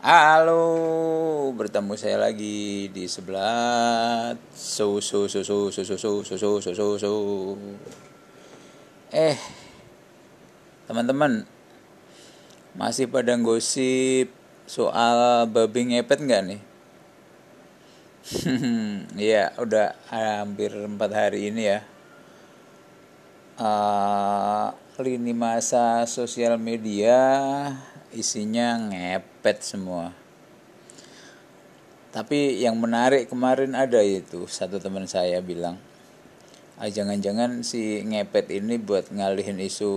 Halo, bertemu saya lagi di sebelah su su su su su su su su su su su su. Eh, teman-teman, masih pada gosip soal babi ngepet nggak nih? Iya, udah hampir empat hari ini ya. Uh, lini masa sosial media isinya ngepet semua. Tapi yang menarik kemarin ada itu satu teman saya bilang ah, jangan-jangan si ngepet ini buat ngalihin isu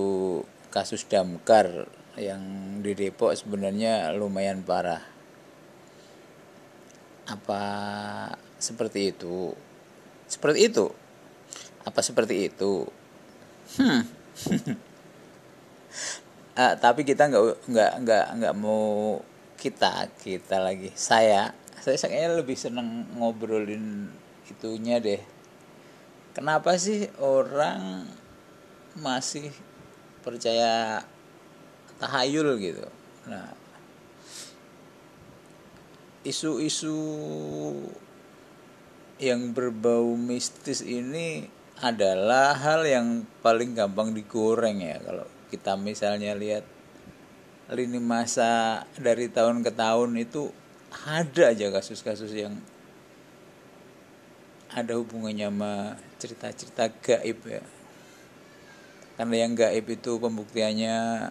kasus damkar yang di Depok sebenarnya lumayan parah. Apa seperti itu? Seperti itu? Apa seperti itu? Hmm uh, tapi kita nggak nggak nggak nggak mau kita kita lagi. Saya saya kayaknya lebih seneng ngobrolin itunya deh. Kenapa sih orang masih percaya tahayul gitu? Nah isu-isu yang berbau mistis ini adalah hal yang paling gampang digoreng ya kalau kita misalnya lihat lini masa dari tahun ke tahun itu ada aja kasus-kasus yang ada hubungannya sama cerita-cerita gaib ya. Karena yang gaib itu pembuktiannya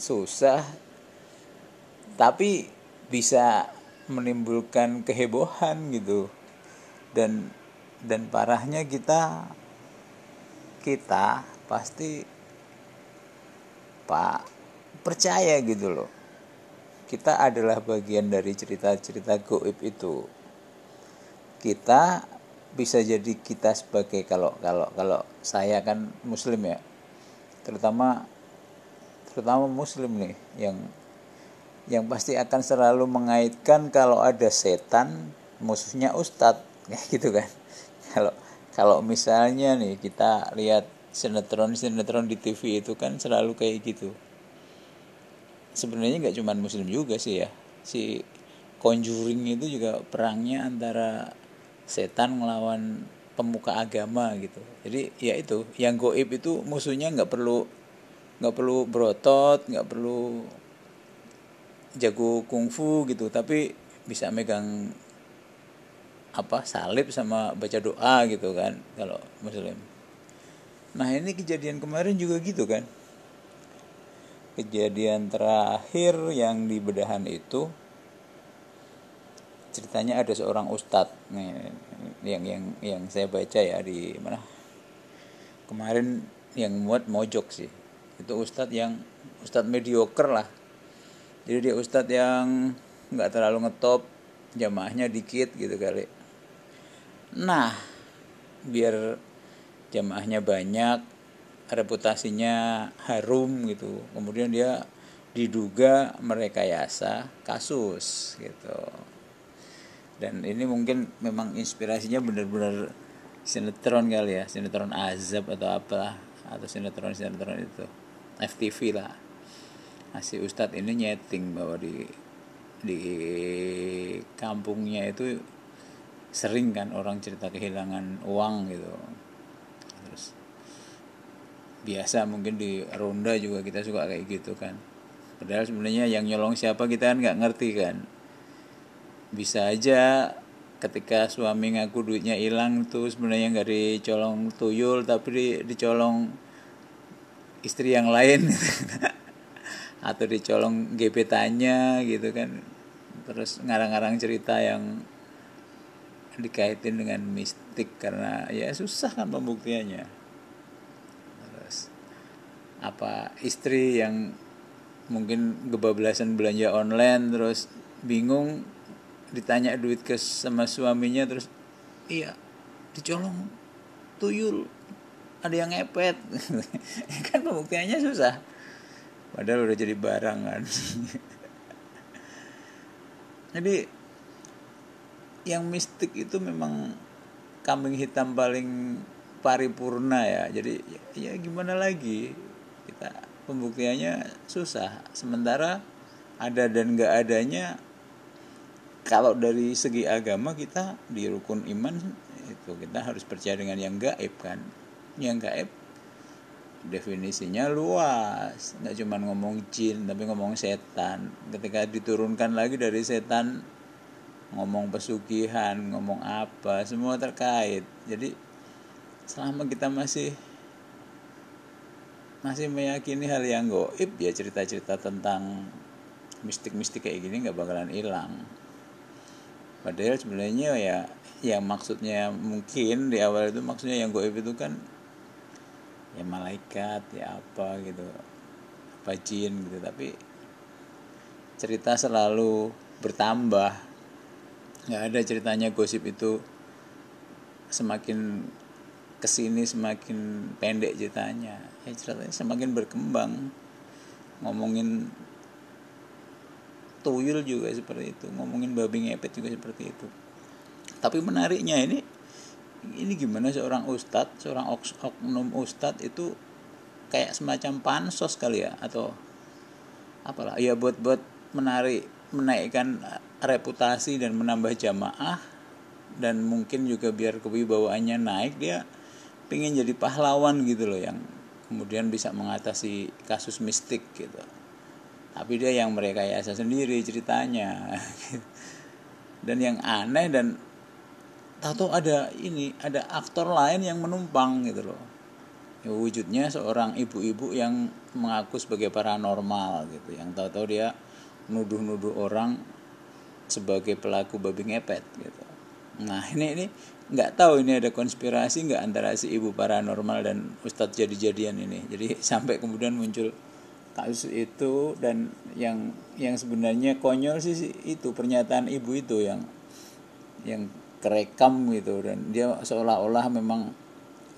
susah tapi bisa menimbulkan kehebohan gitu. Dan dan parahnya kita kita pasti Pak percaya gitu loh. Kita adalah bagian dari cerita-cerita goib itu. Kita bisa jadi kita sebagai kalau kalau kalau saya kan muslim ya terutama terutama muslim nih yang yang pasti akan selalu mengaitkan kalau ada setan musuhnya ustadz. Kayak gitu kan. Kalau kalau misalnya nih kita lihat sinetron sinetron di TV itu kan selalu kayak gitu. Sebenarnya nggak cuma muslim juga sih ya. Si Conjuring itu juga perangnya antara setan melawan pemuka agama gitu. Jadi ya itu yang goib itu musuhnya nggak perlu nggak perlu berotot nggak perlu jago kungfu gitu tapi bisa megang apa salib sama baca doa gitu kan kalau muslim Nah ini kejadian kemarin juga gitu kan. Kejadian terakhir yang di bedahan itu ceritanya ada seorang ustadz. Yang yang yang saya baca ya di mana? Kemarin yang muat mojok sih. Itu ustadz yang ustadz mediocre lah. Jadi dia ustadz yang nggak terlalu ngetop jamaahnya dikit gitu kali. Nah biar jamaahnya banyak reputasinya harum gitu. Kemudian dia diduga merekayasa kasus gitu. Dan ini mungkin memang inspirasinya benar-benar sinetron kali ya sinetron azab atau apa atau sinetron sinetron itu FTV lah. Masih Ustadz ini nyeting bahwa di di kampungnya itu sering kan orang cerita kehilangan uang gitu biasa mungkin di ronda juga kita suka kayak gitu kan. Padahal sebenarnya yang nyolong siapa kita kan nggak ngerti kan. Bisa aja ketika suami ngaku duitnya hilang tuh sebenarnya nggak dicolong tuyul tapi di, dicolong istri yang lain. Atau dicolong gebetannya gitu kan. Terus ngarang-ngarang cerita yang dikaitin dengan mistik karena ya susah kan pembuktiannya apa istri yang mungkin kebablasan belanja online terus bingung ditanya duit ke sama suaminya terus iya dicolong tuyul ada yang ngepet. Kan pembuktiannya susah. Padahal udah jadi barang kan. Jadi yang mistik itu memang kambing hitam paling paripurna ya. Jadi ya gimana lagi kita pembuktiannya susah. Sementara ada dan nggak adanya kalau dari segi agama kita di rukun iman itu kita harus percaya dengan yang gaib kan. Yang gaib definisinya luas. Nggak cuma ngomong jin tapi ngomong setan. Ketika diturunkan lagi dari setan ngomong pesugihan ngomong apa semua terkait. Jadi selama kita masih masih meyakini hal yang goib ya cerita-cerita tentang mistik-mistik kayak gini nggak bakalan hilang. Padahal sebenarnya ya yang maksudnya mungkin di awal itu maksudnya yang goib itu kan ya malaikat ya apa gitu apa gitu. Tapi cerita selalu bertambah. Nggak ada ceritanya gosip itu semakin ke sini semakin pendek ceritanya ya ceritanya semakin berkembang. Ngomongin tuyul juga seperti itu ngomongin babi ngepet juga seperti itu. Tapi menariknya ini ini gimana seorang ustadz seorang oknum ustadz itu kayak semacam pansos kali ya atau apalah ya buat buat menarik menaikkan reputasi dan menambah jamaah dan mungkin juga biar kewibawaannya naik dia pengen jadi pahlawan gitu loh yang kemudian bisa mengatasi kasus mistik gitu. Tapi dia yang mereka yasa sendiri ceritanya. Dan yang aneh dan tahu ada ini ada aktor lain yang menumpang gitu loh. Ya, wujudnya seorang ibu-ibu yang mengaku sebagai paranormal gitu yang tahu-tahu dia nuduh-nuduh orang sebagai pelaku babi ngepet gitu nah ini ini nggak tahu ini ada konspirasi nggak antara si ibu paranormal dan ustadz jadi-jadian ini. Jadi sampai kemudian muncul kasus itu dan yang yang sebenarnya konyol sih itu pernyataan ibu itu yang yang kerekam gitu. Dan dia seolah-olah memang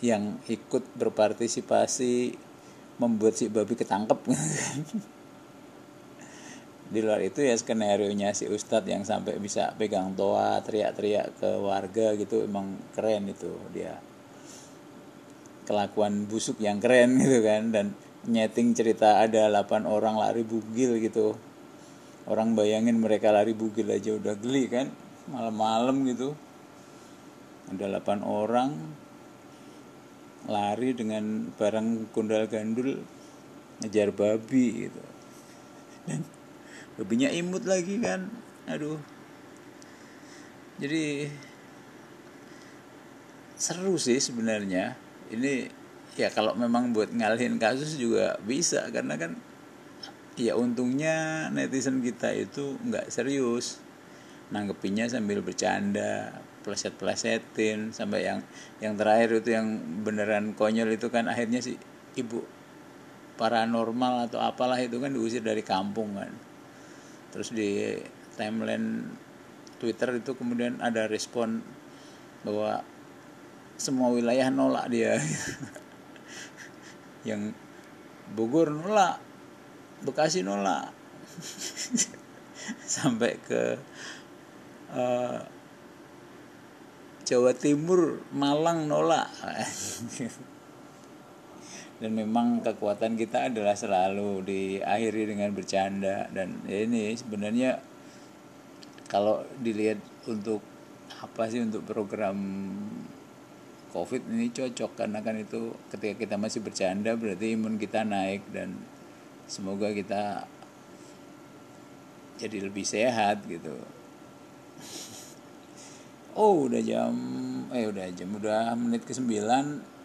yang ikut berpartisipasi membuat si babi ketangkep di luar itu ya skenario nya si ustadz yang sampai bisa pegang toa teriak-teriak ke warga gitu emang keren itu dia. Kelakuan busuk yang keren gitu kan dan nyeting cerita ada 8 orang lari bugil gitu. Orang bayangin mereka lari bugil aja udah geli kan malam-malam gitu. Ada 8 orang lari dengan barang kundal gandul ngejar babi gitu. Dan babinya imut lagi kan. Aduh. Jadi seru sih sebenarnya. Ini ya kalau memang buat ngalihin kasus juga bisa. Karena kan ya untungnya netizen kita itu nggak serius. Nanggepinnya sambil bercanda pleset-plesetin sampai yang yang terakhir itu yang beneran konyol itu kan akhirnya si ibu paranormal atau apalah itu kan diusir dari kampung kan terus di timeline Twitter itu kemudian ada respon bahwa semua wilayah nolak dia. Yang Bogor nolak Bekasi nolak. Sampai ke uh, Jawa Timur Malang nolak dan memang kekuatan kita adalah selalu diakhiri dengan bercanda. Dan ini sebenarnya kalau dilihat untuk apa sih untuk program covid ini cocok. Karena kan itu ketika kita masih bercanda berarti imun kita naik. Dan semoga kita jadi lebih sehat gitu. Oh udah jam eh udah jam udah menit ke sembilan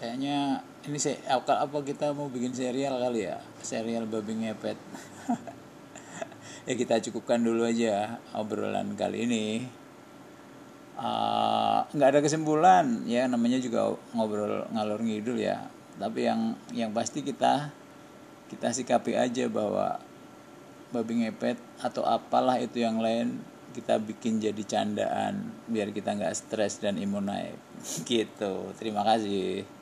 kayaknya ini saya apa, kita mau bikin serial kali ya? Serial babi ngepet. Ya kita cukupkan dulu aja obrolan kali ini. Uh, nggak ada kesimpulan. Ya namanya juga ngobrol ngalor ngidul ya. Tapi yang yang pasti kita kita sikapi aja bahwa babi ngepet atau apalah itu yang lain kita bikin jadi candaan biar kita nggak stres dan imun naik. Gitu. Terima kasih